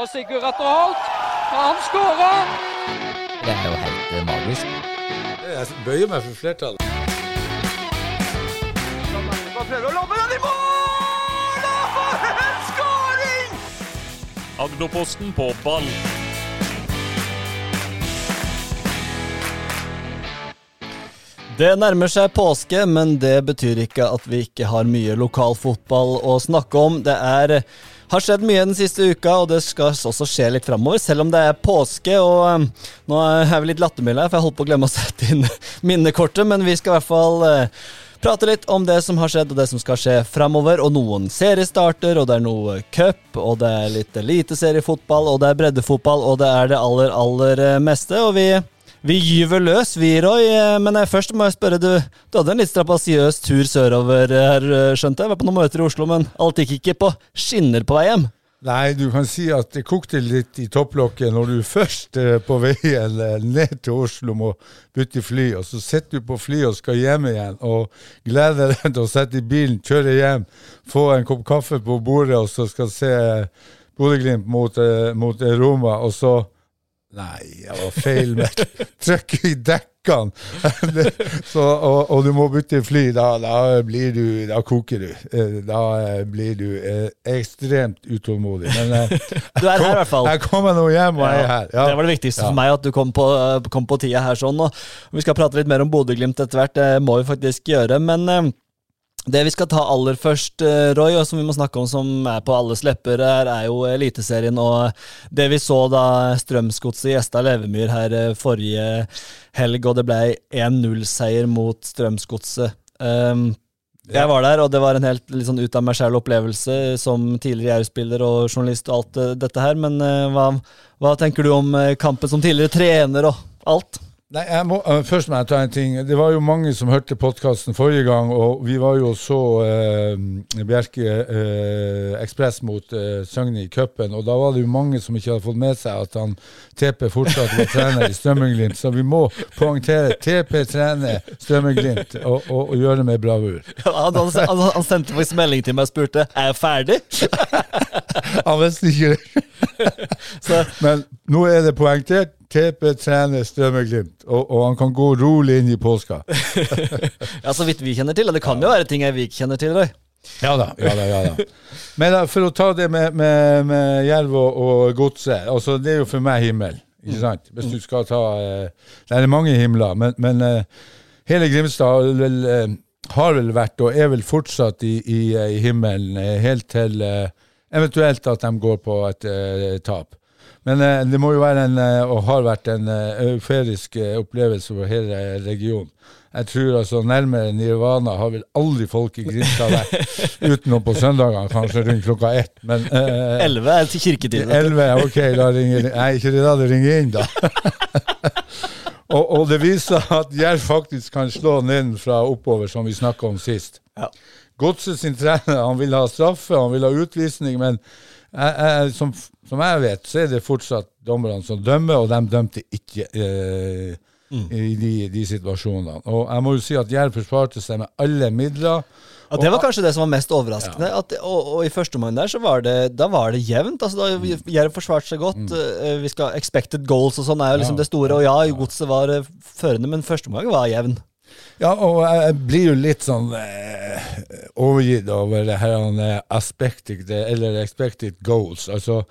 Og Sigurd Atter Holt, han skårer! Det er jo helt eh, magisk. Jeg bøyer meg for flertallet. Prøver å lobbe den i mål! Og for en skåring! Agderposten på ball. Det nærmer seg påske, men det betyr ikke at vi ikke har mye lokalfotball å snakke om. Det er, har skjedd mye den siste uka, og det skal også skje litt framover, selv om det er påske. og um, Nå er vi litt lattermilde her, for jeg holdt på å glemme å sette inn minnekortet, men vi skal i hvert fall uh, prate litt om det som har skjedd, og det som skal skje framover. Og noen seriestarter, og det er noe cup, og det er litt eliteseriefotball, og det er breddefotball, og det er det aller, aller uh, meste. og vi... Vi gyver løs, vi, Roy. Eh, Men eh, først må jeg spørre, du, du hadde en litt strabasiøs tur sørover her, eh, skjønte jeg? Var på noen møter i Oslo, men alt gikk ikke på skinner på vei hjem? Nei, du kan si at det kokte litt i topplokket når du først er på veien ned til Oslo må bytte fly, og så sitter du på fly og skal hjem igjen og gleder deg til å sette i bilen, kjøre hjem, få en kopp kaffe på bordet, og så skal se Bodø-Glimt mot, mot Roma, og så Nei, jeg var feil med trykk i dekkene. så, og, og, du må bytte fly. Da, da, blir du Da koker du. Da blir du eh, ekstremt utålmodig. Men eh, du er her i hvert fall. Jeg kommer nå hjem, og jeg er her. Ja. Det var det viktigste ja. for meg, at du kom på, kom på tida her sånn. Og vi skal prate litt mer om Bodø-Glimt etter hvert, det må vi faktisk gjøre. Men det vi skal ta aller først, Roy, og som vi må snakke om som er på alles lepper, her, er jo Eliteserien og det vi så da Strømsgodset gjesta Levemyr her forrige helg, og det ble 1-0-seier mot Strømsgodset. Um, jeg var der, og det var en helt liksom, ut av meg sjæl-opplevelse som tidligere Jerv-spiller og journalist og alt dette her, men uh, hva, hva tenker du om kampen som tidligere trener og alt? Nei, må, uh, Først må jeg ta en ting. Det var jo mange som hørte podkasten forrige gang, og vi var jo så uh, Bjerke uh, Ekspress mot uh, Søgne i cupen, og da var det jo mange som ikke hadde fått med seg at han TP fortsatt var trener i Strømmenglimt, så vi må poengtere TP trener Strømmenglimt, og, og, og, gjøre det med bravur. Ja, han, han, han, sendte faktisk melding til meg og spurte er jeg ferdig. han visste ikke det. Men nå er det poengtert. TP trener Strømmeglimt, og, og, han kan gå rolig inn i påska. ja, Så vidt vi kjenner til. Og det kan jo være ting vi ikke kjenner til. da. Ja da. ja da, ja da. Men da, for å ta det med, med, med Jerv og, og Godset. Altså, det er jo for meg himmel. ikke sant? Hvis du skal ta eh, Det er mange himler, men, men eh, hele Grimstad vel, eh, har vel vært, og er vel fortsatt i, i, i himmelen, eh, helt til eh, eventuelt at de går på et eh, tap. Men eh, det må jo være en, eh, og har vært en euferisk euforisk opplevelse for hele regionen. Jeg tror altså nærmere Nirvana har vel aldri folk i Grimstad vært, utenom på søndagene, kanskje rundt klokka ett. Men Elleve er til kirketid. Elleve, ok, da ringer Nei, ikke det da det ringer inn, da. og, og, det viser at Jerv faktisk kan slå nedenfra oppover, som vi snakka om sist. Ja. Godset sin trener han vil ha straffe, han vil ha utvisning, men jeg, som, som, jeg vet, så er det fortsatt dommerne som dømmer, og de dømte ikke eh, mm. i de, de, situasjonene. Og jeg må jo si at Jerv forsvarte seg med alle midler. Ja, Det var kanskje det som var mest overraskende. Ja. At, og, og, i første omgang der så var det, da var det jevnt. altså da mm. Jerv forsvarte seg godt. Mm. Uh, vi skal Expected goals og sånn er jo liksom ja. det store. Og ja, godset var uh, førende, men første omgang var jevn. Ja, og jeg blir jo litt sånn eh, overgitt over det her aspected, eller expected goals. Altså,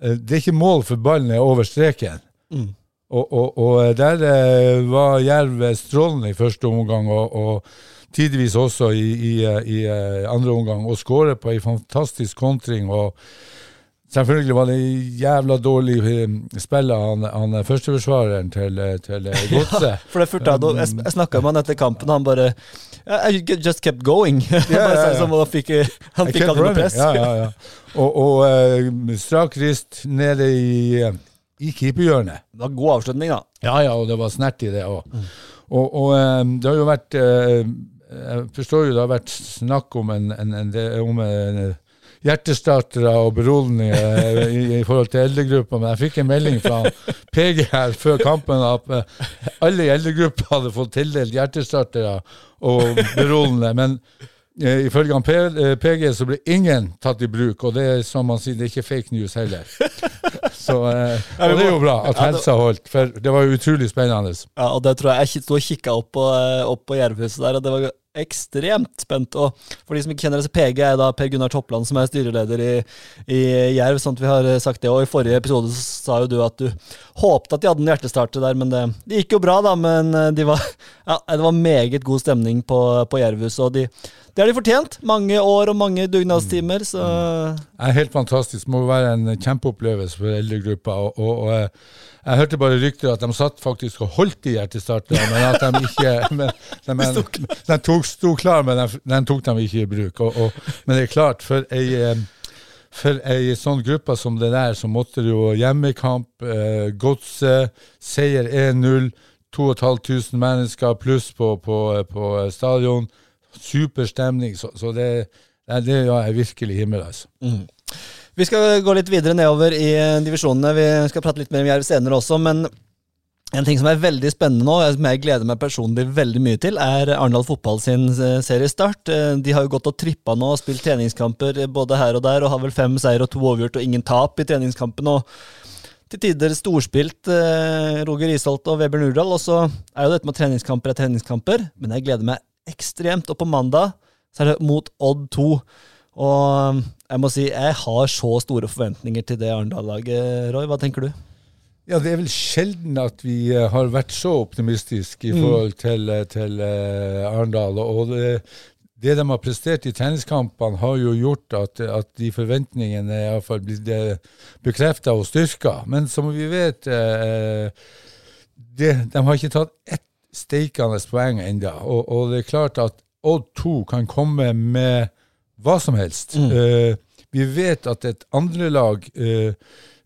eh, det er ikke mål for ballen er over streken. Mm. Og, og, og, der eh, var Jerv strålende i første omgang, og, og tidvis også i, i, i eh, andre omgang, og skårer på ei fantastisk kontring. og Selvfølgelig var det jævla dårlig eh, spill av han, han førsteforsvareren til, eh, til eh, Godset. Ja, for det furta, jeg jeg snakka med han etter kampen, og han bare I just kept going. Yeah, yeah, yeah. han fikk, han fikk aldri noe press. Ja, ja, ja. Og, og uh, strak rist nede i, i keeperhjørnet. Det var god avslutning, da. Ja, ja, og det var snert i det òg. Mm. Og, og um, det har jo vært uh, Jeg forstår jo det har vært snakk om en, en, en, om en hjertestartere og beroligende i, i, forhold til eldregruppa, men jeg fikk en melding fra PG her før kampen at eh, alle i eldregruppa hadde fått tildelt hjertestartere og beroligende. Men eh, ifølge PG så ble ingen tatt i bruk, og det er som man sier, det er ikke fake news heller. Så, eh, og det er jo bra at helsa holdt, for det var jo utrolig spennende. Ja, og det tror jeg jeg sto og kikka opp på, eh, opp på Jervhuset der, og det var ekstremt spent. Og for de som ikke kjenner det, så PG er da Per Gunnar Toppland, som er styreleder i, i Jerv. sånn at vi har sagt det. Og i forrige episode så sa jo du at du håpte at de hadde en hjertestarter der, men det, det gikk jo bra, da. Men eh, de var, ja, det var meget god stemning på, på Jervhuset, og de det har de fortjent. Mange år og mange dugnadstimer. Så Det er helt fantastisk. Det må være en kjempeopplevelse for eldregruppa. Og, og, og jeg, hørte bare rykter at de satt faktisk og holdt i hjertestartere, men at de ikke men, de, men, De tok, sto klar, men de, de, tok dem ikke i bruk. Og, men det er klart, for ei for ei sånn gruppe som det der, så måtte det jo hjemmekamp, eh, godset, seier 1-0, 2500 mennesker pluss på, på, på stadion super stemning. Så, så det, det er virkelig himmel, altså. Mm. Vi skal gå litt videre nedover i divisjonene. Vi skal prate litt mer om Jerv senere også. Men en ting som er veldig spennende nå, som jeg gleder meg personlig veldig mye til, er Arendal fotball sin eh, seriestart. Eh, de har jo gått og trippa nå og spilt treningskamper både her og der, og har vel fem seier og to overgjort og ingen tap i treningskampen. og til tider storspilt eh, Roger Isholt og Weber Nurdal. Og så er jo dette med treningskamper er treningskamper, men jeg gleder meg ekstremt. Og på mandag så er det mot Odd 2. Og jeg må si, jeg har så store forventninger til det Arendal-laget, Roy. Hva tenker du? Ja, Det er vel sjelden at vi eh, har vært så optimistiske i mm. forhold til, eh, til uh, Arendal. Og det, det, de har prestert i tenniskampene, har jo gjort at, at de forventningene er iallfall blitt bekrefta og styrka. Men som vi vet, det, de har ikke tatt ett steikende poeng ennå. Og, og, det er klart at Odd 2 kan komme med hva som helst. Mm. Uh, vi vet at et andrelag uh,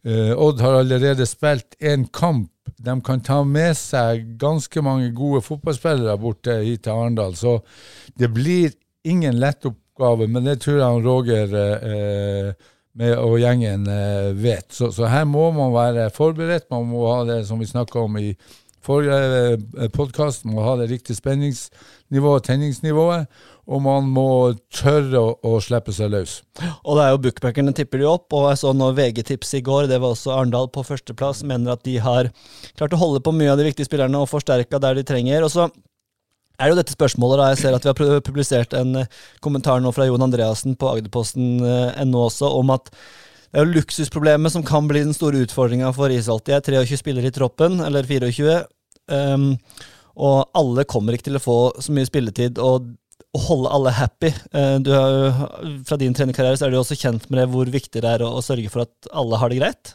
uh, Odd har allerede spilt én kamp. De kan ta med seg ganske mange gode fotballspillere borte hit til Arendal. Så det blir ingen lett oppgave, men det tror jeg Roger uh, med og gjengen vet. Så, så, her må man være forberedt. Man må ha det som vi snakka om i forrige eh, podkast må ha det riktige spenningsnivået, tenningsnivået, og man må tørre å, å, slippe seg løs. Og det er jo bookbackerne tipper de opp, og jeg så nå VG-tips i går, det var også Arendal på førsteplass, mener at de har klart å holde på mye av de viktige spillerne og forsterka der de trenger. og så er jo dette spørsmålet, da. Jeg ser at vi har publisert en eh, kommentar nå fra Jon Andreassen på agderposten.no også, om at det er jo luksusproblemet som kan bli den store utfordringa for Isholt. De er 23 spillere i troppen, eller 24. Um, og alle kommer ikke til å få så mye spilletid. og å holde alle happy. Uh, du har, fra din trenerkarriere så er du også kjent med det, hvor viktig det er å, å, sørge for at alle har det greit?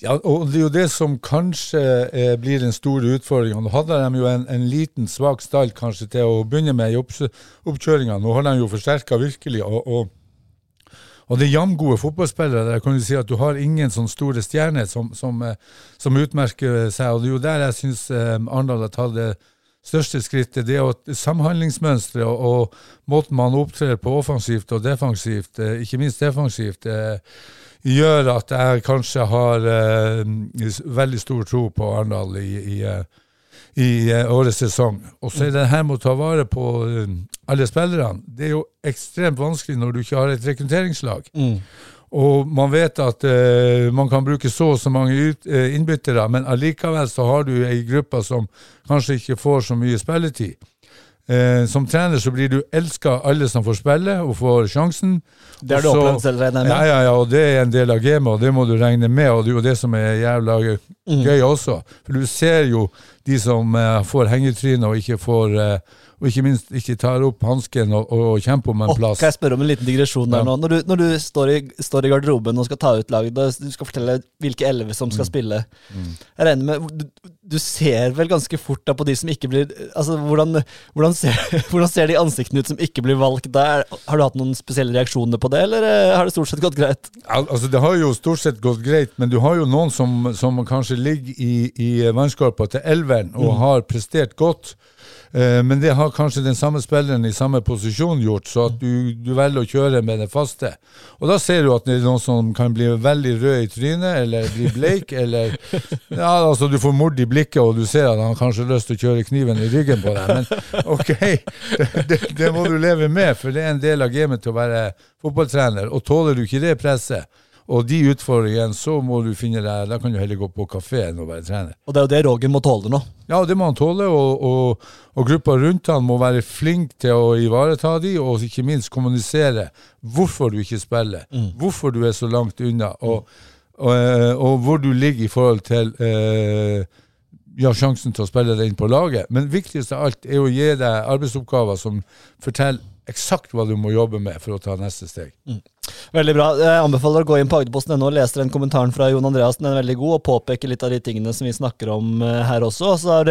Ja, og det er jo det som kanskje eh, blir den store utfordringa. Nå hadde de jo en, en, liten, svak stall kanskje til å begynne med i oppkjøringa. Nå har de jo forsterka virkelig. og, og og det er jamgode fotballspillere. Der kan du si at du har ingen sånne store stjerner som, som, eh, som utmerker seg. Og det er jo der jeg syns eh, Arendal har tatt det største skrittet. Det er samhandlingsmønsteret og, og måten man opptrer på offensivt og defensivt, eh, ikke minst defensivt, gjør at jeg kanskje har veldig stor tro på Arendal i, i i årets sesong. Og så er det her med å ta vare på alle spillerne. Det er jo ekstremt vanskelig når du ikke har et rekrutteringslag. Mm. Og man vet at uh, man kan bruke så og så mange innbyttere, men allikevel så har du ei gruppe som kanskje ikke får så mye spilletid. Eh, som trener så blir du elska alle som får spille og får sjansen. Det har du opplevd selv, regner jeg med? Ja, ja, ja, og det er en del av gamet, og det må du regne med. Og det er jo det som er jævla mm. gøy også. For du ser jo de som uh, får hengetryne og ikke får uh, og ikke minst ikke tar opp hansken og, og, kjemper om en plass. Oh, kan jeg spørre om en liten digresjon der ja. nå? Når du, når du står, i, står, i, garderoben og skal ta ut laget, du skal fortelle hvilke elleve som skal mm. spille. Mm. Jeg regner med, du, du, ser vel ganske fort da på de som ikke blir altså Hvordan, hvordan, ser, hvordan ser, de ansiktene ut som ikke blir valgt der? Har du hatt noen spesielle reaksjoner på det, eller eh, har det stort sett gått greit? Altså Det har jo stort sett gått greit, men du har jo noen som, som kanskje ligger i, i vannskorpa til elveren og mm. har prestert godt. Eh, men det har kanskje den samme spilleren i samme posisjon gjort, så at du, du, velger å kjøre med det faste. Og da ser du at det er noen som kan bli veldig rød i trynet, eller bli bleik, eller Ja, altså du får mord i blikket, og du ser at han kanskje har lyst til å kjøre kniven i ryggen på deg. Men ok, det, det, det må du leve med, for det er en del av gamet til å være fotballtrener. Og tåler du ikke det presset, og de utfordrer igjen, så må du finne deg Da kan du heller gå på kafé enn å være trener. Og det er jo det Roger må tåle nå. Ja, det må han tåle, og, og, og gruppa rundt han må være flink til å ivareta de, og ikke minst kommunisere hvorfor du ikke spiller, hvorfor du er så langt unna, og, og, eh, hvor du ligger i forhold til eh, ja, sjansen til å spille deg inn på laget. Men viktigst av alt er å gi deg arbeidsoppgaver som forteller eksakt hva du må jobbe med for å ta neste steg. Veldig bra. Jeg anbefaler å gå inn på Agderposten.no og lese den kommentaren fra Jon Andreassen. Den er veldig god og påpeker litt av de tingene som vi snakker om eh, her også. Og så har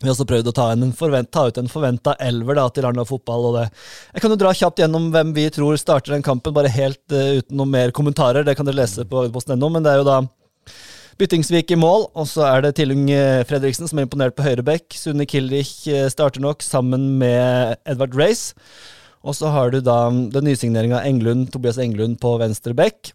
vi også prøvd å ta, en forvent, ta ut en forventa elver da, til Arendal fotball. Og det. Jeg kan jo dra kjapt gjennom hvem vi tror starter den kampen, bare helt uh, uten noen mer kommentarer. Det kan dere lese på Agderposten.no, men det er jo da Byttingsvik i mål, og så er det Tillung eh, Fredriksen som er imponert på høyre bekk. Sunne Kilrich starter nok sammen med Edvard Race. Og så har du da den nysigneringa Englund, Tobias Englund på venstre back.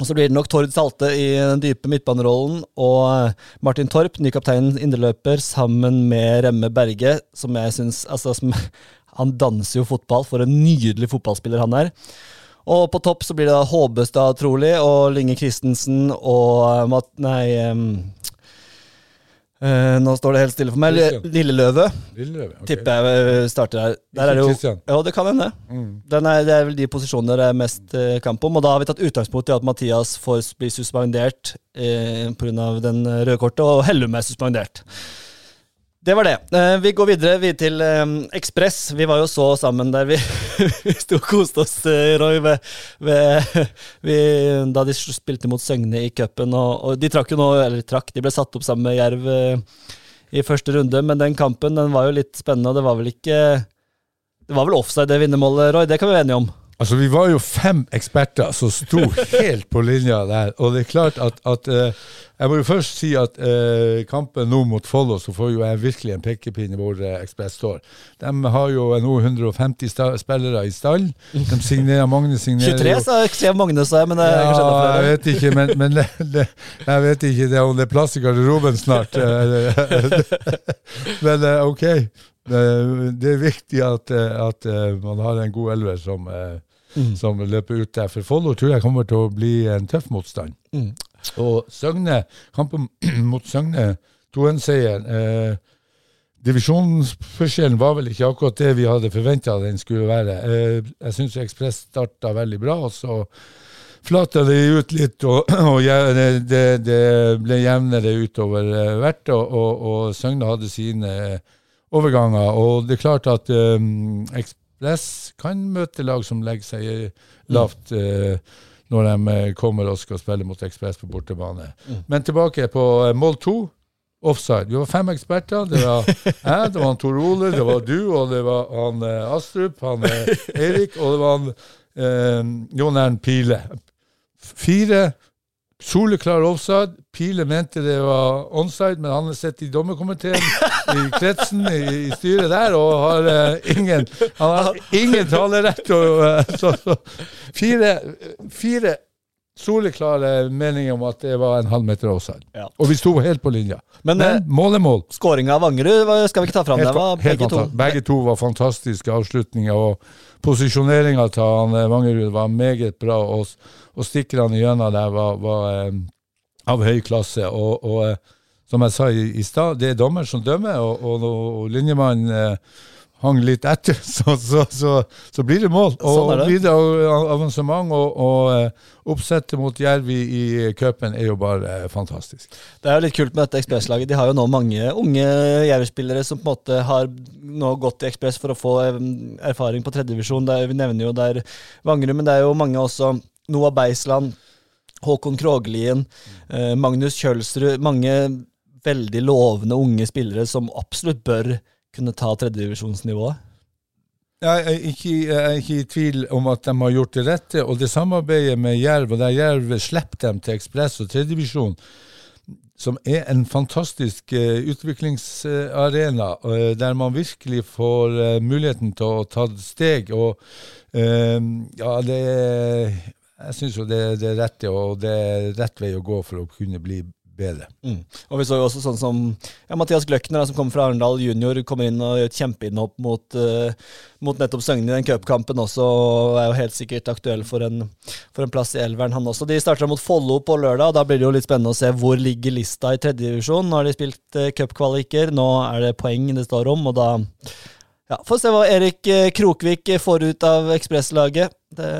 Og så blir det nok Tord Salte i den dype midtbanerollen, og eh, Martin Torp, ny kaptein indreløper, sammen med Remme Berge, som jeg syns altså, som, Han danser jo fotball, for en nydelig fotballspiller han er. Og på topp så blir det Håbestad, trolig, og Linge Christensen og Mat... Nei um, uh, Nå står det helt stille for meg. Christian. Lilleløve okay. ok. tipper jeg eh, starter her. Der er det jo Ja, det kan hende. Mm. Er, det er vel de posisjonene det er mest eh, kamp om. Og da har vi tatt utgangspunkt i at Mathias får bli suspendert eh, pga. den røde kortet, og Hellum er suspendert. Det var det. Eh, vi går videre vi til eh, Ekspress. Vi var jo så sammen der vi, vi sto og koste oss, eh, Roy, ved, ved, vi, da de spilte mot Søgne i cupen. Og, og de trakk jo nå, eller trakk, de ble satt opp sammen med Jerv i første runde, men den kampen den var jo litt spennende, og det var vel ikke Det var vel offside, det vinnermålet, Roy? Det kan vi være enige om. Altså, Vi var jo fem eksperter som sto helt på linja der. Og det er klart at, at eh, Jeg må jo først si at eh, kampen nå mot Follo, så får jo jeg virkelig en pekepinn hvor eh, Ekspress står. De har jo nå 150 sta spillere i stall. De signerer, Magne signerer 23, sa skrev Magne, sa jeg, men kanskje enda ja, jeg vet ikke, men, men det, det, jeg vet ikke det, om det er plass i garderoben snart. eh, men eh, ok, det, er viktig at, eh, at eh, man har en god elver som, eh, Mm. som løper ut der. For Follo tror jeg kommer til å bli en tøff motstand. Mm. Og Søgne, kampen mot Søgne, 2-1-seieren eh, Divisjonsforskjellen var vel ikke akkurat det vi hadde forventa den skulle være. Eh, jeg syns Ekspress starta veldig bra, og så flata det ut litt, og, og det, det, ble jevnere utover eh, hvert, og, og, og Søgne hadde sine overganger. Og det er klart at um, Ekspress kan møte lag som legger seg lavt uh, når de eh, kommer og skal spille mot Ekspress på bortebane. Men tilbake på eh, mål to. Offside. Vi var fem eksperter. Det var jeg, det var Tor Ole, det var du, og det var han uh, Astrup, han uh, Eirik, og det var han Jon Ern Pile. Fire soleklare offside. Pile mente det var onside, men han har sett i dommerkomiteen, i kretsen, i, i styret der, og har uh, ingen Han har ingen talerett. Og, uh, så, så, fire, fire soleklare meninger om at det var en halvmeter offside. Ja. Og vi sto helt på linja. Men, Men eh, mål er mål. Skåringa av Vangerud skal vi ikke ta fram. Helt, Det var begge to. begge to var fantastiske avslutninger, og posisjoneringa til han eh, Vangerud var meget bra. Og, og stikkerne gjennom der var, var eh, av høy klasse. Og, og eh, som jeg sa i, i stad, det er dommer som dømmer, og, og, og linjemannen eh, hang litt etter, så, så, så, så blir det mål. Og Sånn er det. videre av- avansement og, og eh, oppsettet mot Jerv i, cupen er jo bare fantastisk. Det er jo litt kult med dette Ekspresslaget. De har jo nå mange unge Jerv-spillere som på en måte har nå gått i Ekspress for å få eh, erfaring på tredjedivisjon. Vi nevner jo der Vangerud, men det er jo mange også. Noah Beisland, Håkon Kroglien, eh, Magnus Kjølsrud. Mange veldig lovende unge spillere som absolutt bør kunne ta tredjedivisjonsnivået. Jeg er, ikke, jeg er ikke i tvil om at de har gjort det rette, og det samarbeidet med Jerv, og der Jerv slipper dem til Ekspress og tredjedivisjon, som er en fantastisk eh, utviklingsarena, eh, der man virkelig får eh, muligheten til å ta steg. Og ja, det Jeg syns jo det er rett, og det er rett vei å gå for å kunne bli bedre. Mm. Og vi så jo også sånn som ja, Mathias Gløkner, som kommer fra Arendal junior, kommer inn og gjør et kjempeinnhopp mot, uh, mot nettopp Søgne i den cupkampen også, og er jo helt sikkert aktuell for en, for en plass i elveren, han også. De starter mot Follo på lørdag, og da blir det jo litt spennende å se hvor ligger lista i tredjedivisjon. Nå har de spilt uh, cupkvaliker, nå er det poeng det står om, og da ja, Får se hva Erik Krokvik får ut av ekspresslaget. Det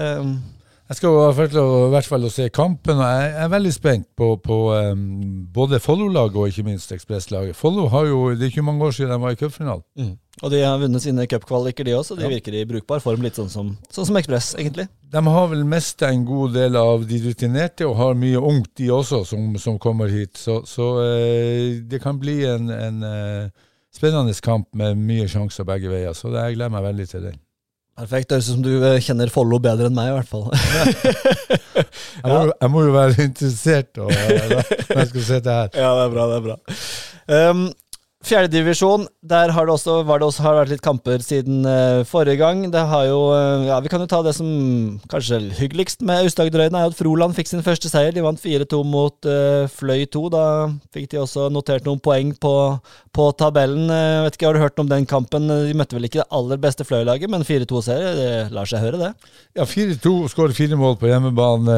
jeg skal i hvert fall se kampen, og jeg er veldig spent på, på um, både Follo-laget og ikke minst Ekspresslaget. Follo har jo, Det er ikke mange år siden de var i cupfinalen. Mm. Og de har vunnet sine cupkvaliker, de også. De ja. virker i brukbar form, litt sånn som, sånn som Ekspress, egentlig. De har vel mista en god del av de rutinerte, og har mye ungt, de også, som, som kommer hit. Så, så uh, det kan bli en, en uh, spennende kamp med mye sjanser begge veier. Så det, jeg gleder meg veldig til den. Perfekt. Det høres ut som du eh, kjenner Follo bedre enn meg, i hvert fall. jeg, må, jeg, må, jo være interessert og, når jeg skal sitte her. Ja, det er bra. det er bra. Um, Fjerdedivisjon, der har det også, det også har vært litt kamper siden uh, forrige gang. Det har jo, uh, ja, Vi kan jo ta det som kanskje hyggeligst med Aust-Agder-øyene, er at Froland fikk sin første seier. De vant 4-2 mot uh, Fløy 2. Da fikk de også notert noen poeng på, på tabellen. Vet ikke, Har du hørt om den kampen? De møtte vel ikke det aller beste Fløy-laget, men 4-2-seier, det lar seg høre, det? Ja, 4-2 skårer fire mål på hjemmebane.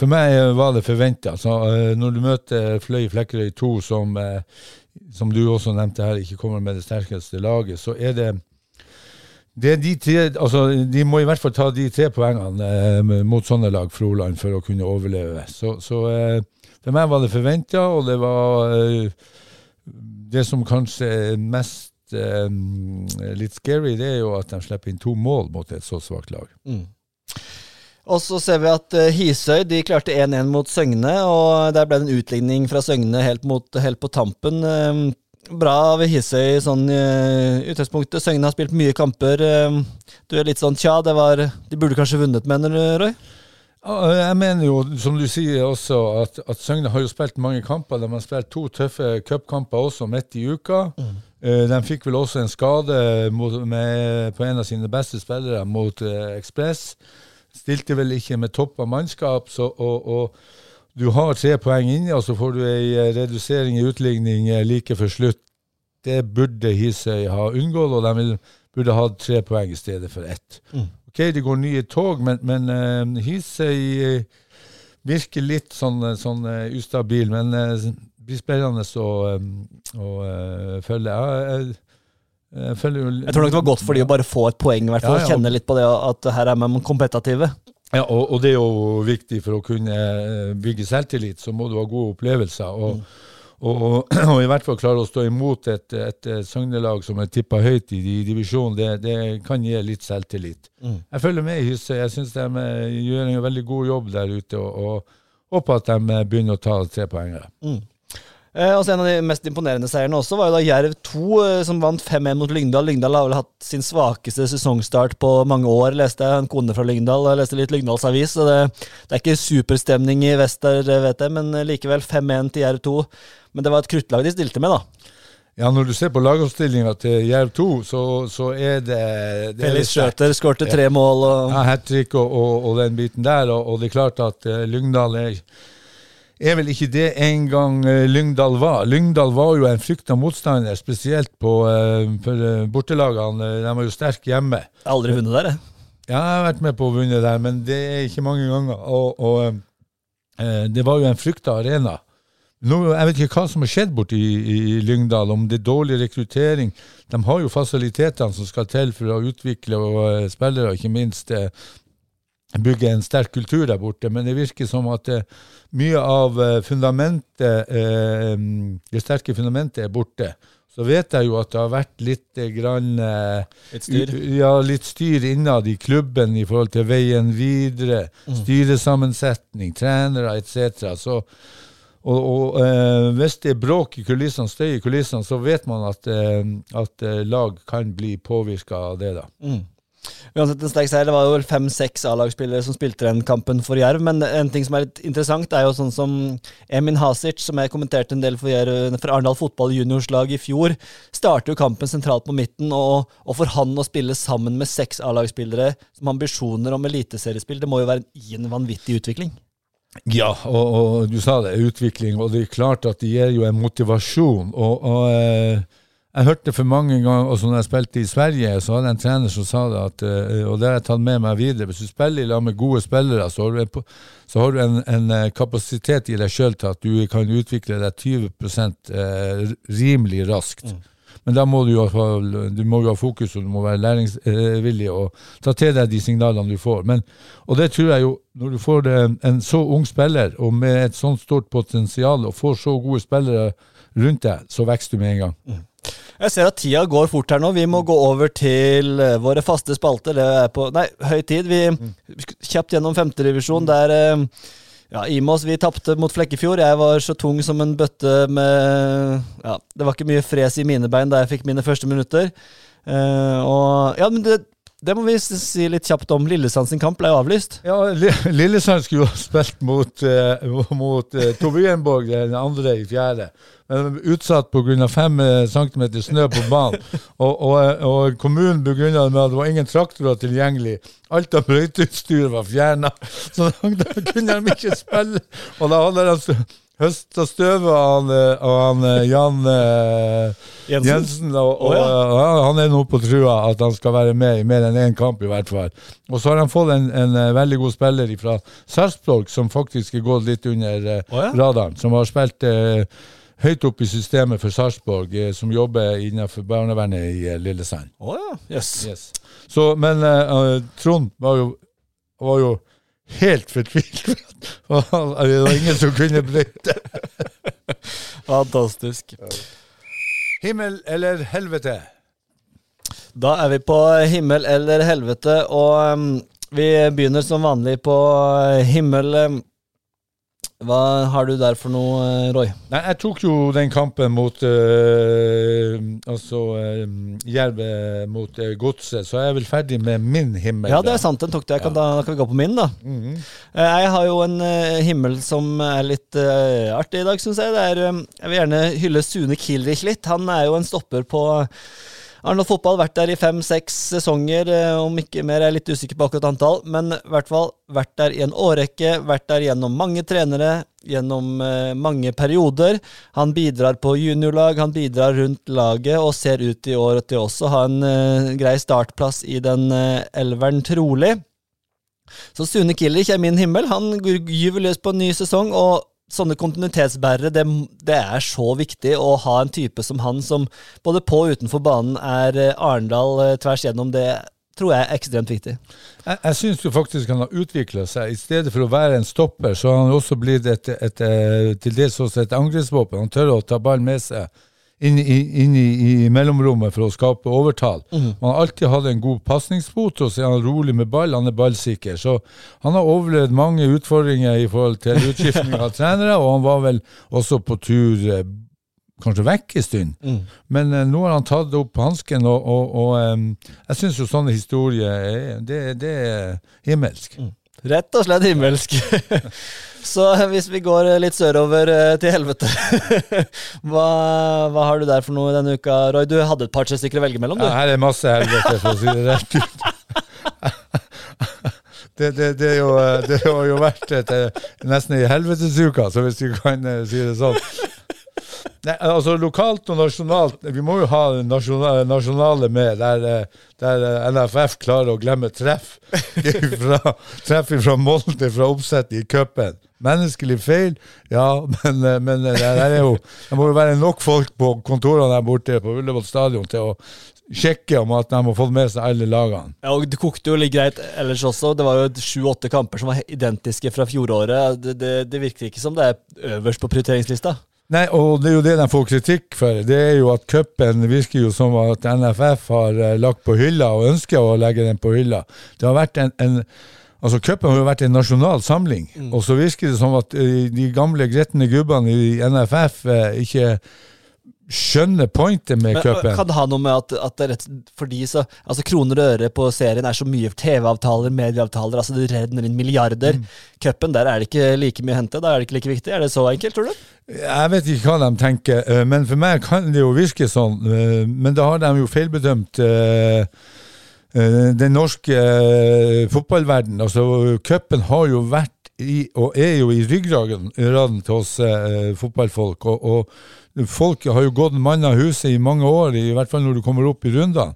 For meg var det forventa. Altså, når du møter Fløy Flekkerøy 2 som som du også nevnte her, ikke kommer med det sterkeste laget, så er det det de, tre, altså, de må i hvert fall ta de tre poengene eh, mot sånne lag, Froland, for å kunne overleve. Så, så eh, for meg var det forventa, og det var eh, Det som kanskje er mest eh, litt scary, det er jo at de slipper inn to mål mot et så svakt lag. Mm. Og så ser vi at uh, Hisøy de klarte 1-1 mot Søgne, og der ble det en utligning fra Søgne helt, mot, helt på tampen. Uh, bra ved Hisøy sånn i uh, utgangspunktet. Søgne har spilt mye kamper. du er litt sånn tja, det var De burde kanskje vunnet, mener du, Roy? Jeg mener jo, som du sier også, at, at Søgne har jo spilt mange kamper. De har spilt to tøffe cupkamper også midt i uka. Mm. De fikk vel også en skade mot, med, på en av sine beste spillere mot Ekspress. Stilte vel ikke med topp av mannskap, så, og, og, du har tre poeng inne, og så får du ei eh, redusering i utligning eh, like før slutt. Det burde Hisøy ha unngått, og de burde hatt tre poeng i stedet for ett. Mm. Ok, det går nye tog, men, men uh, Hisøy virker litt sånn, sånn ustabil. Men det blir spennende å, um, å følge. Ja, jeg, jeg, tror nok det var godt for de å bare få et poeng, i hvert fall. Ja, ja. Kjenne litt på det at her er man kompetative. Ja, og, og, det er jo viktig for å kunne eh, bygge selvtillit, så må du ha gode opplevelser. Og, mm. og, og i hvert fall klare å stå imot et, et, et Søgne-lag som er tippa høyt i, i divisjonen, det, det, kan gi litt selvtillit. Mm. Jeg følger med i Hysse. Jeg syns de eh, gjør en veldig god jobb der ute, og, håper at de eh, begynner å ta tre poengere. Mm. Eh, og så En av de mest imponerende seierne også var jo da Jerv 2, eh, som vant 5-1 mot Lyngdal. Lyngdal har vel hatt sin svakeste sesongstart på mange år, leste jeg. En kone fra Lyngdal jeg leste litt Lyngdals avis. så det, det, er ikke superstemning i vest der, vet jeg, men eh, likevel 5-1 til Jerv 2. Men det var et kruttlag de stilte med, da. Ja, når du ser på lagoppstillinga til Jerv 2, så, så, er det, det Felix Skjøter skårte tre mål. Og... Ja, Hat trick og, og, og, den biten der. Og, og, det er klart at Lyngdal er er vel ikke det en gang uh, Lyngdal var. Lyngdal var jo en frykta motstander, spesielt på, uh, for uh, bortelagene. De var jo sterke hjemme. Aldri vunnet der, jeg. Ja, jeg har vært med på å vunne der, men det er ikke mange ganger. Og, og det var jo en frykta arena. Nå, jeg vet ikke hva som har skjedd borte i, i, Lyngdal, om det er dårlig rekruttering. De har jo fasilitetene som skal til for å utvikle og, spillere, ikke minst bygge en sterk kultur der borte. Men det virker som at mye av eh, fundamentet, eh, det sterke fundamentet, er borte. Så vet jeg jo at det har vært litt eh, grann Litt styr? Ja, litt styr innad i klubben i forhold til veien videre. Mm. Styresammensetning, trenere etc. Så og, og eh, hvis det er bråk i kulissene, støy i kulissene, så vet man at, eh, at lag kan bli påvirka av det. da. Mm. Uansett en sterk seier. Det var jo fem-seks A-lagsspillere som spilte den kampen for Jerv. Men en ting som er litt interessant, er jo sånn som Emin Hasic, som jeg kommenterte en del for, for Arendal fotball juniorslag i fjor, starter jo kampen sentralt på midten. Og, og for han å spille sammen med seks A-lagsspillere som har ambisjoner om eliteseriespill, det må jo være en vanvittig utvikling. Ja, og, og, du sa det, utvikling. Og det er klart at det gir jo en motivasjon. Og, og eh, jeg hørte for mange ganger, også når jeg spilte i Sverige, så hadde jeg en trener som sa det, at, eh, og det har jeg tatt med meg videre. Hvis du spiller i lag med gode spillere, så har du en, så har du en, en eh, kapasitet i deg sjøl til at du kan utvikle deg 20% rimelig raskt. Mm. Men da må du jo ha, du må jo ha fokus, og du må være læringsvillig og ta til deg de signalene du får. Men, og det tror jeg jo, når du får en så ung spiller, og med et sånt stort potensial, og får så gode spillere rundt deg, så vokser du med en gang. Mm. Jeg ser at tida går fort her nå. Vi må gå over til eh, våre faste spalter. Det er på Nei, høy tid. Vi mm. kjapt gjennom femtedivisjon. Der eh, ja, Imos vi tapte mot Flekkefjord. Jeg var så tung som en bøtte med Ja, det var ikke mye fres i mine bein da jeg fikk mine første minutter. Uh, og Ja, men det, det må vi si litt kjapt om. Lillesand sin kamp ble jo avlyst. Ja, Lillesand skulle jo ha spilt mot, uh, mot uh, Tobienborg den andre i fjerde utsatt pga. fem eh, centimeter snø på banen. Og, og, og kommunen begrunna det med at det var ingen traktorer tilgjengelig. Alt av brøyteutstyr var fjerna, så da, kunne de ikke spille. Og da hadde de høsta støvet av han, han, eh, Jan eh, Jensen. Jensen og, og, oh, ja. Han er nå på trua at han skal være med i mer enn én kamp, i hvert fall. Og så har han fått en, en eh, veldig god spiller fra Sarpsborg, som faktisk er gått litt under eh, oh, ja. radaren. Som har spilt eh, høyt opp i systemet for Sarpsborg, eh, som jobber innenfor barnevernet i eh, Lillesand. Oh, ja. yes. yes. Så, men Trond var jo, var jo helt fortvilet. det var ingen som kunne bryte. Fantastisk. Himmel eller helvete? Da er vi på himmel eller helvete, og um, vi begynner som vanlig på himmel. Um, hva har du der for noe, eh, Roy? Nei, Jeg tok jo den kampen mot uh, Altså uh, Jerv mot uh, Godset, så jeg er vel ferdig med min himmel. Ja, det er sant. Den tok du. Kan, ja. Da kan vi gå på min, da. Mm -hmm. jeg har jo en himmel som er litt artig i dag, syns jeg. Er, jeg vil gjerne hylle Sune Kilrich litt. Han er jo en stopper på Arendal Fotball vært der i fem-seks sesonger, eh, om ikke mer. Jeg er litt usikker på akkurat antall, men i hvert fall vært der i en årrekke. Vært der gjennom mange trenere, gjennom eh, mange perioder. Han bidrar på juniorlag, han bidrar rundt laget, og ser ut i år til også å ha en uh, grei startplass i den elveren, trolig. Så Sune Killich er min himmel. Han gyver løs på en ny sesong, og sånne kontinuitetsbærere, det, det, er så viktig å ha en type som han, som både på og utenfor banen er eh, Arendal eh, tvers gjennom. Det tror jeg er ekstremt viktig. Jeg, jeg syns faktisk han har utvikla seg. I stedet for å være en stopper, så har han også blitt et, et, et, eh, til dels også et angrepsvåpen. Han tør å ta ballen med seg inn, i, inn i, i, mellomrommet for å skape overtall. Mm. Man har alltid hatt en god pasningsfot, og så er han rolig med ball. Han er ballsikker. Så han har overlevd mange utfordringer i forhold til utskiftning av trenere, og han var vel også på tur eh, kanskje vekk en stund. Mm. Men uh, nå har han tatt opp hansken, og, og, og um, jeg syns jo sånne historier er, det, det er himmelsk. Mm. Rett og slett himmelsk. Så hvis vi går litt sørover eh, til helvete hva, hva, har du der for noe denne uka, Roy? Du hadde et par-tre stykker å velge mellom, du? Ja, her er masse helvete, for å si det rett ut. Det, det, det, jo, det, har jo vært et, eh, nesten ei helvetesuke, så hvis vi kan eh, si det sånn. Nei, altså Lokalt og nasjonalt Vi må jo ha nasjonale, nasjonale med, der, der, NFF klarer å glemme treff fra, treff fra Molde fra oppsettet i cupen. Menneskelig feil, ja, men, men det, er jo, det må jo være nok folk på kontorene der borte på Ullevål stadion til å sjekke om at de har fått med seg alle lagene. Ja, og Det kokte jo litt greit ellers også. Det var jo sju-åtte kamper som var identiske fra fjoråret. Det, det, det virker ikke som det er øverst på prioriteringslista. Nei, og det er jo det de får kritikk for. Det er jo at cupen virker jo som at NFF har eh, lagt på hylla, og ønsker å legge den på hylla. Det har vært en, en Altså, Cupen har jo vært en nasjonal samling, mm. og så virker det som at uh, de gamle gretne gubbene i NFF eh, ikke skjønner pointet med cupen. Kan det ha noe med at, at det er rett fordi så Altså Kroner og øre på serien er så mye TV-avtaler, medieavtaler, altså det renner inn milliarder. Mm. Cupen, der er det ikke like mye å hente. Da er det ikke like viktig. Er det så enkelt, tror du? Jeg vet ikke hva de tenker, eh, men for meg kan det jo virke sånn. Eh, men da har de jo feilbedømt eh, den norske fotballverden. Altså, cupen har jo vært i, og er jo i ryggraden raden til oss fotballfolk. Og, og folk har jo gått mann av huset i mange år, i hvert fall når du kommer opp i rundene.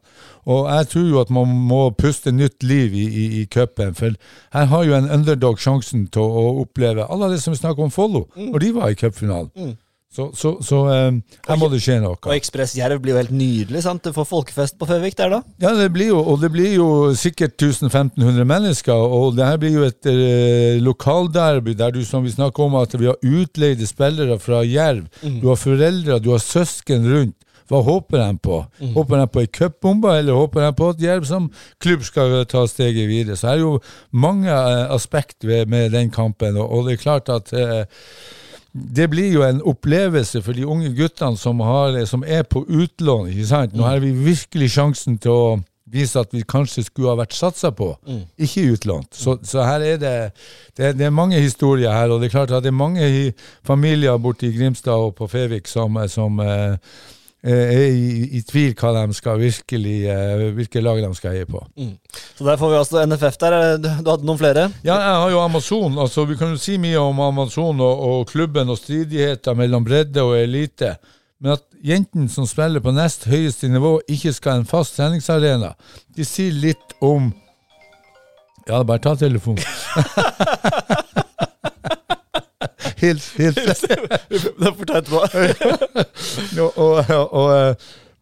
Og jeg tror jo at man må puste nytt liv i, i, i cupen, for her har jo en underdog sjansen til å oppleve alle de som snakker om Follo, når de var i cupfinalen. Så, så, så eh, her må det skje noe. Og Ekspress Jerv blir jo helt nydelig, sant? Du får folkefest på Føvik der, da. Ja, det blir jo, og det blir jo sikkert 1500 mennesker, og det her blir jo et eh, lokalderby der du, som vi snakker om, at vi har utleide spillere fra Jerv. Du har foreldre, du har søsken rundt. Hva håper de på? Håper de på ei cupbombe, eller håper de på at Jerv som klubb skal ta steget videre? Så det er jo mange eh, aspekt ved, med den kampen, og, og det er klart at eh, det blir jo en opplevelse for de unge guttene som, har, som er på utlån. ikke sant? Nå har vi virkelig sjansen til å vise at vi kanskje skulle ha vært satsa på, ikke utlånt. Så, så her er det, det, det er mange historier her, og det er klart at det er mange familier borte i Grimstad og på Fevik som, som eh, er i, i tvil hva de skal virkelig, eh, hvilke lag de skal heie på. Så der får vi altså NFF der. Du, du hadde noen flere? Ja, jeg har jo Amazon. altså Vi kan jo si mye om Amazon og, og klubben og stridigheter mellom bredde og elite. Men at jentene som spiller på nest høyeste nivå, ikke skal ha en fast treningsarena, de sier litt om Ja, bare ta telefonen. Hils, hils. Det er og, eh,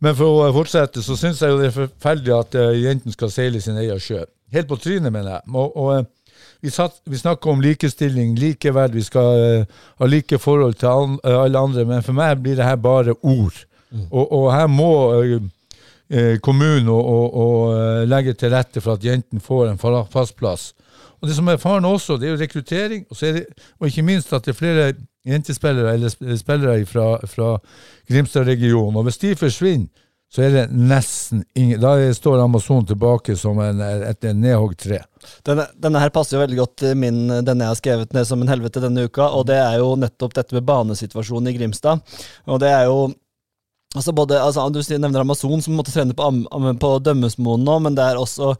men for å fortsette, så syns jeg jo det er forferdelig at uh, jentene skal seile sin egen sjø. Helt på trynet, mener jeg. Og, og uh, vi, satt, vi snakker om likestilling, likeverd, vi skal uh, ha like forhold til an, eh, alle andre, men for meg blir det her bare ord. Og, og her må eh, kommunen å, og eh, legge til rette for at jentene får en fast plass. Og det som er faren også, det er jo rekruttering, og, så er det, og ikke minst at det er flere jentespillere eller spillere fra, fra Grimstad-regionen. Og hvis de forsvinner, så er det nesten ingen Da står Amazon tilbake som en, et nedhogd tre. Denne, denne her passer jo veldig godt til min, denne jeg har skrevet ned som en helvete denne uka, og det er jo nettopp dette med banesituasjonen i Grimstad. Og det er jo Altså både, altså Du nevner Amazon, som måtte trene på, på Dømmesmoen nå, men det er også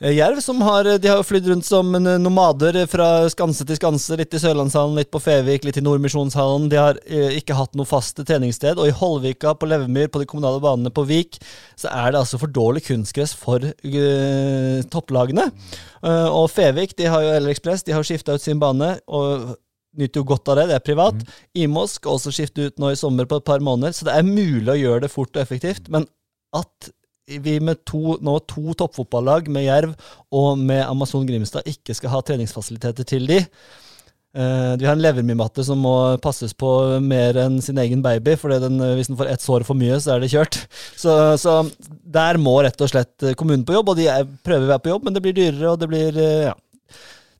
eh, Jerv, som har De har flydd rundt som nomader fra skanse til skanse. Litt i Sørlandshallen, litt på Fevik, litt i Nordmisjonshallen. De har eh, ikke hatt noe fast treningssted. Og i Holvika, på Levemyr, på de kommunale banene på Vik, så er det altså for dårlig kunstgress for eh, topplagene. Eh, og Fevik, de har jo Eller Ekspress, de har skifta ut sin bane. og nyter jo godt av det, det er privat. Imos skal også skifte ut nå i sommer på et par måneder, så det er mulig å gjøre det fort og effektivt. Men at vi med to, nå to toppfotballag, med Jerv og med Amazon Grimstad, ikke skal ha treningsfasiliteter til de. Uh, vi har en levermymatte som må passes på mer enn sin egen baby, for eh, hvis den får ett sår for mye, så er det kjørt. Så, så der må rett og slett eh, kommunen på jobb, og de er, prøver å være på jobb, men det blir dyrere, og det blir uh, Ja.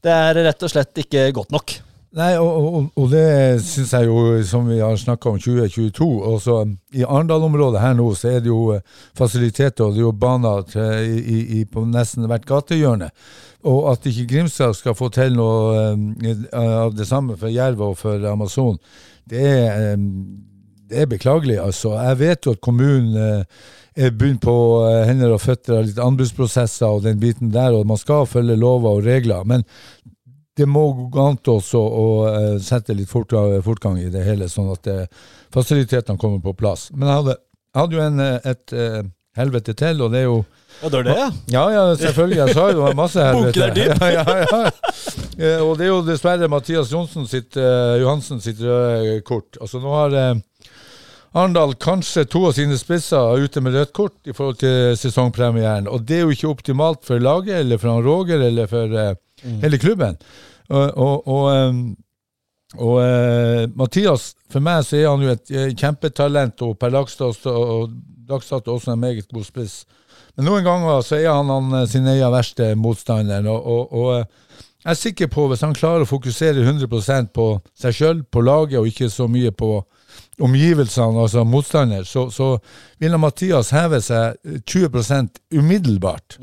Det er rett og slett ikke godt nok. Nei, og, og, og det syns jeg jo, som vi har snakka om 2022 også I Arendal-området her nå så er det jo eh, fasiliteter og det er jo baner til, i, i, på nesten hvert gatehjørne. Og at ikke Grimstad skal få til noe eh, av det samme for Jerv og for Amazon, det er, eh, det er beklagelig. altså. Jeg vet jo at kommunen eh, er begynt på eh, hender og føtter av litt anbudsprosesser og den biten der, og man skal følge lover og regler. men det må gå an til å, eh, sette litt fort, fortgang i det hele, sånn at eh, fasilitetene kommer på plass. Men jeg hadde, hadde jo en, eh, et eh, helvete til, og det er jo Ja, det er det, ja. Ja, ja, selvfølgelig. Jeg sa jo det var masse helvete. Boken er dyp. Ja, ja, ja. Og det er jo dessverre Mathias Johnsen sitt, uh, Johansen sitt røde kort. Altså Nå har uh, Arendal kanskje to av sine spisser ute med rødt kort i forhold til sesongpremieren. Og det er jo ikke optimalt for laget, eller for han Roger, eller for eh, hele klubben. Og, og, og, eh, og eh, Mathias, for meg så er han jo et eh, kjempetalent, og per dags og dags dato også en meget god spiss. Men noen ganger så er han, han eh, sin egen verste motstander. Og, jeg er sikker på, hvis han klarer å fokusere 100% på seg sjøl, på laget, og ikke så mye på omgivelsene, altså motstander, så, så ville Mathias heve seg 20% umiddelbart.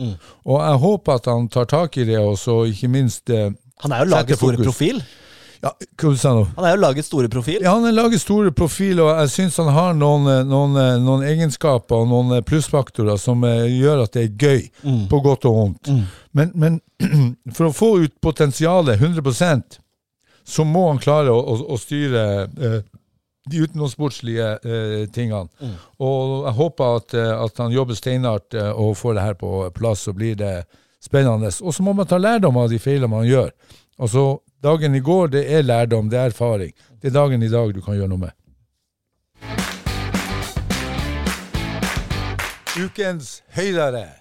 Og jeg håper at han tar tak i det, og så ikke minst eh, Han er jo laget lagets store profil. Ja, hva du sa nå? Han er jo laget store profil. Ja, han er laget store profil, og jeg syns han har noen, eh, noen, eh, noen, egenskaper og noen eh, plussfaktorer som gjør at det er gøy, mm. på godt og vondt. Mm. Men, men, for å få ut potensialet 100% så må han klare å, å, å styre eh, de utenomsportslige eh, tingene. Mm. Og jeg håper at, at han jobber steinhardt eh, og får det her på plass, så blir det spennende. Og så må man ta lærdom av de feilene man gjør. Altså, Dagen i går, det er lærdom, det er erfaring. Det er dagen i dag du kan gjøre noe med. Ukens høydere.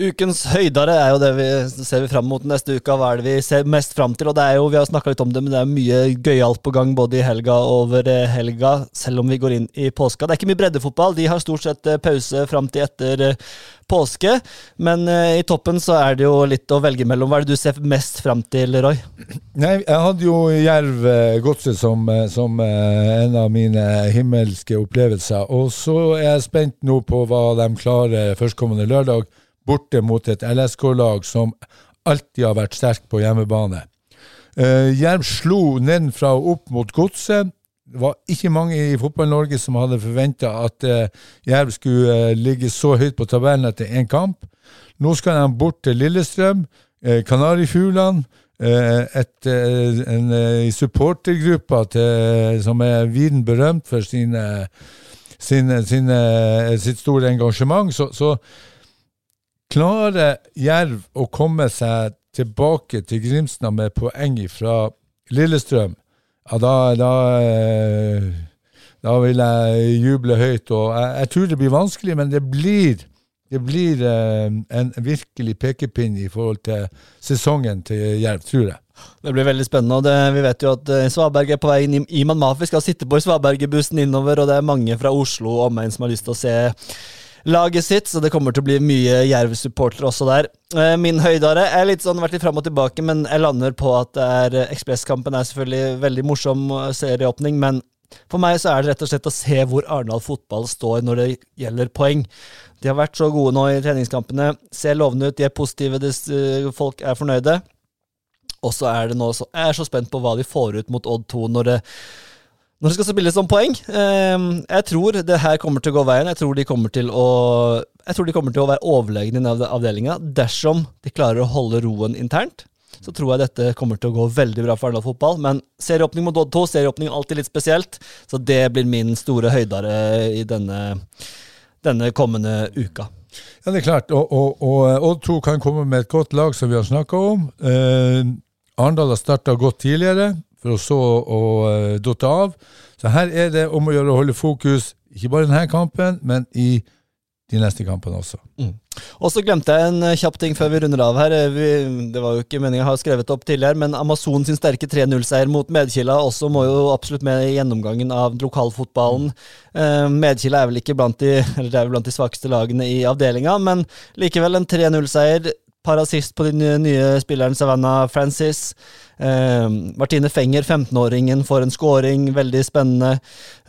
Ukens høydere er jo det vi ser vi fram mot neste uke. Hva er det vi ser mest fram til? Og det er jo, Vi har snakka litt om det, men det er mye gøyalt på gang både i helga og over eh, helga, selv om vi går inn i påska. Det er ikke mye breddefotball. De har stort sett eh, pause fram til etter eh, påske. Men i toppen så er det jo litt å velge mellom. Hva er det du ser mest fram til, Roy? Nei, Jeg hadde jo Jerv Godset som, som, en av mine himmelske opplevelser. Og så er jeg spent nå på hva de klarer førstkommende lørdag borte mot et LSK-lag som alltid har vært sterk på hjemmebane. Uh, Jerv slo nedenfra og opp mot Godset. Det var ikke mange i Fotball-Norge som hadde forventa at uh, Jerv skulle uh, ligge så høyt på tabellen etter én kamp. Nå skal de bort til Lillestrøm, uh, Kanarifuglene. Et, en supportergruppe som er viden berømt for sine, sine, sine, sitt store engasjement. Så, så Klarer Jerv å komme seg tilbake til Grimstad med poeng fra Lillestrøm, ja, da, da, eh, da, vil jeg juble høyt. Og jeg, jeg, tror det blir vanskelig, men det blir, det blir eh, en virkelig pekepinn i forhold til sesongen til Jerv, tror jeg. Det blir veldig spennende. og det, Vi vet jo at uh, Svaberg er på vei inn. Iman Mafi skal sitte på i Svaberget-bussen innover, og det er mange fra Oslo og omegn som har lyst til å se laget sitt, så det kommer til å bli mye Jerv-supportere også der. Eh, min høydare er litt sånn, vært litt fram og tilbake, men jeg lander på at det er eh, Ekspresskampen er selvfølgelig veldig morsom eh, serieåpning, men for meg så er det rett og slett å se hvor Arendal fotball står når det gjelder poeng. De har vært så gode nå i treningskampene, ser lovende ut, de er positive, folk er fornøyde. Og så er det nå så, jeg er så spent på hva de får ut mot Odd 2 når det når det skal spilles om poeng. Ehm, jeg tror det her kommer til å gå veien. Jeg tror de kommer til å, de kommer til å være overlegne i avdelinga dersom de klarer å holde roen internt. Så tror jeg dette kommer til å gå veldig bra for Arendal fotball. Men serieåpning mot Odd 2, serieåpning er alltid litt spesielt. Så det blir min store høydare i denne, denne kommende uka. Ja, det er klart. Og, og, og Odd 2 kan komme med et godt lag, som vi har snakka om. Eh, Arendal har starta godt tidligere for så å uh, dotte av. Så her er det om å gjøre å holde fokus, ikke bare i denne kampen, men i de neste kampene også. Mm. Og så glemte jeg en eh, kjapp ting før vi runder av her. Eh, vi, det var jo ikke meningen jeg har skrevet opp tidligere, men Amazon sin sterke 3-0-seier mot Medkila også må jo absolutt med i gjennomgangen av lokalfotballen. Eh, Medkila er vel ikke blant de, blant de svakeste lagene i avdelinga, men likevel en 3-0-seier. Par assist på den nye spilleren Savannah Francis. Eh, Martine Fenger, 15-åringen, får en scoring. Veldig spennende.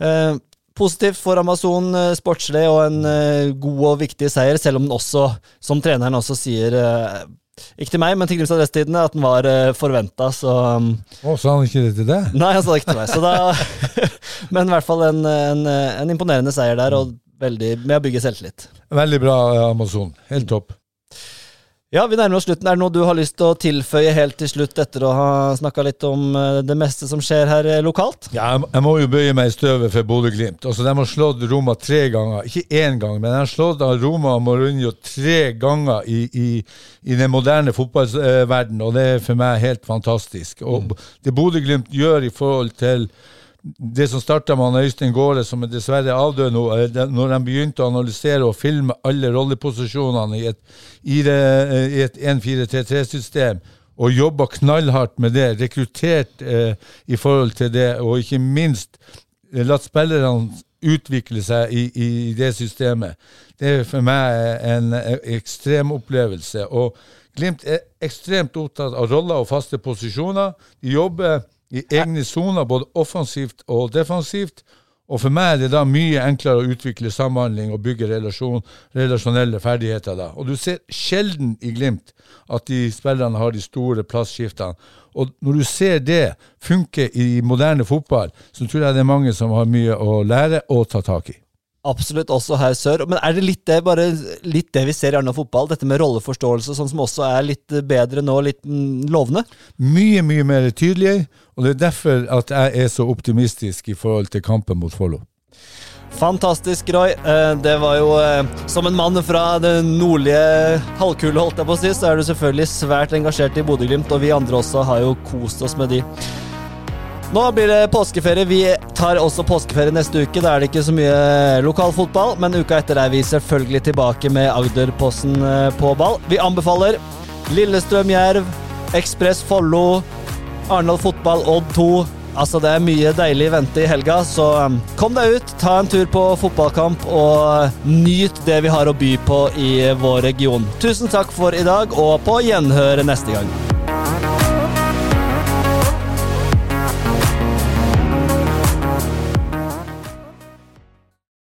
Eh, positivt for Amazon eh, sportslig og en eh, god og viktig seier, selv om den også, som treneren også sier eh, ikke til meg, men til Grimstad Vesttidene, at den var uh, forventa, så um, Å, Sa han ikke det til deg? Nei, han sa det ikke til meg. Så da, men i hvert fall en, en, en imponerende seier der, og veldig, med å bygge selvtillit. Veldig bra, Amazon. Helt topp. Ja, vi nærmer oss slutten. Er det noe du har lyst til å tilføye helt til slutt, etter å ha snakka litt om eh, det meste som skjer her eh, lokalt? Ja, jeg må jo bøye meg i støvet for Bodø-Glimt. Altså, de har slått Roma tre ganger. Ikke én gang, men de har slått Roma og Mourinho tre ganger i, i, i den moderne fotballverdenen, og det er for meg helt fantastisk. Og mm. det Bodø-Glimt gjør i forhold til det som starta med Øystein Gaare, som er dessverre avdød nå, når de begynte å analysere og filme alle rolleposisjonene i et, i et 1-4-3-3-system, og jobba knallhardt med det, rekruttert eh, i forhold til det, og ikke minst eh, latt spillerne utvikle seg i, i, det systemet, det er for meg en ekstrem opplevelse. Og Glimt er ekstremt opptatt av roller og faste posisjoner. De jobber i egne soner, både offensivt og defensivt. Og for meg er det da mye enklere å utvikle samhandling og bygge relasjon, relasjonelle ferdigheter da. Og du ser sjelden i Glimt at de spillerne har de store plassskiftene. Og når du ser det funke i moderne fotball, så tror jeg det er mange som har mye å lære og ta tak i. Absolutt, også her sør. Men er det litt det, bare litt det vi ser i annen fotball? Dette med rolleforståelse, sånn som også er litt bedre nå, litt mm, lovende? Mye, mye mer tydelig, og det er derfor at jeg er så optimistisk i forhold til kampen mot Follo. Fantastisk, Roy. Eh, det var jo eh, Som en mann fra den nordlige halvkule, holdt jeg på å si, så er du selvfølgelig svært engasjert i Bodø-Glimt, og vi andre også har jo kost oss med de. Nå blir det påskeferie. Vi tar også påskeferie neste uke. Da er det ikke så mye lokalfotball, men uka etter er vi selvfølgelig tilbake med Agderposten eh, på ball. Vi anbefaler Lillestrøm Jerv, Ekspress Follo, Arendal Fotball Odd 2. Altså, det er mye deilig i vente i helga, så um, kom deg ut, ta en tur på fotballkamp og nyt det vi har å by på i vår region. Tusen takk for i dag, og på gjenhør neste gang.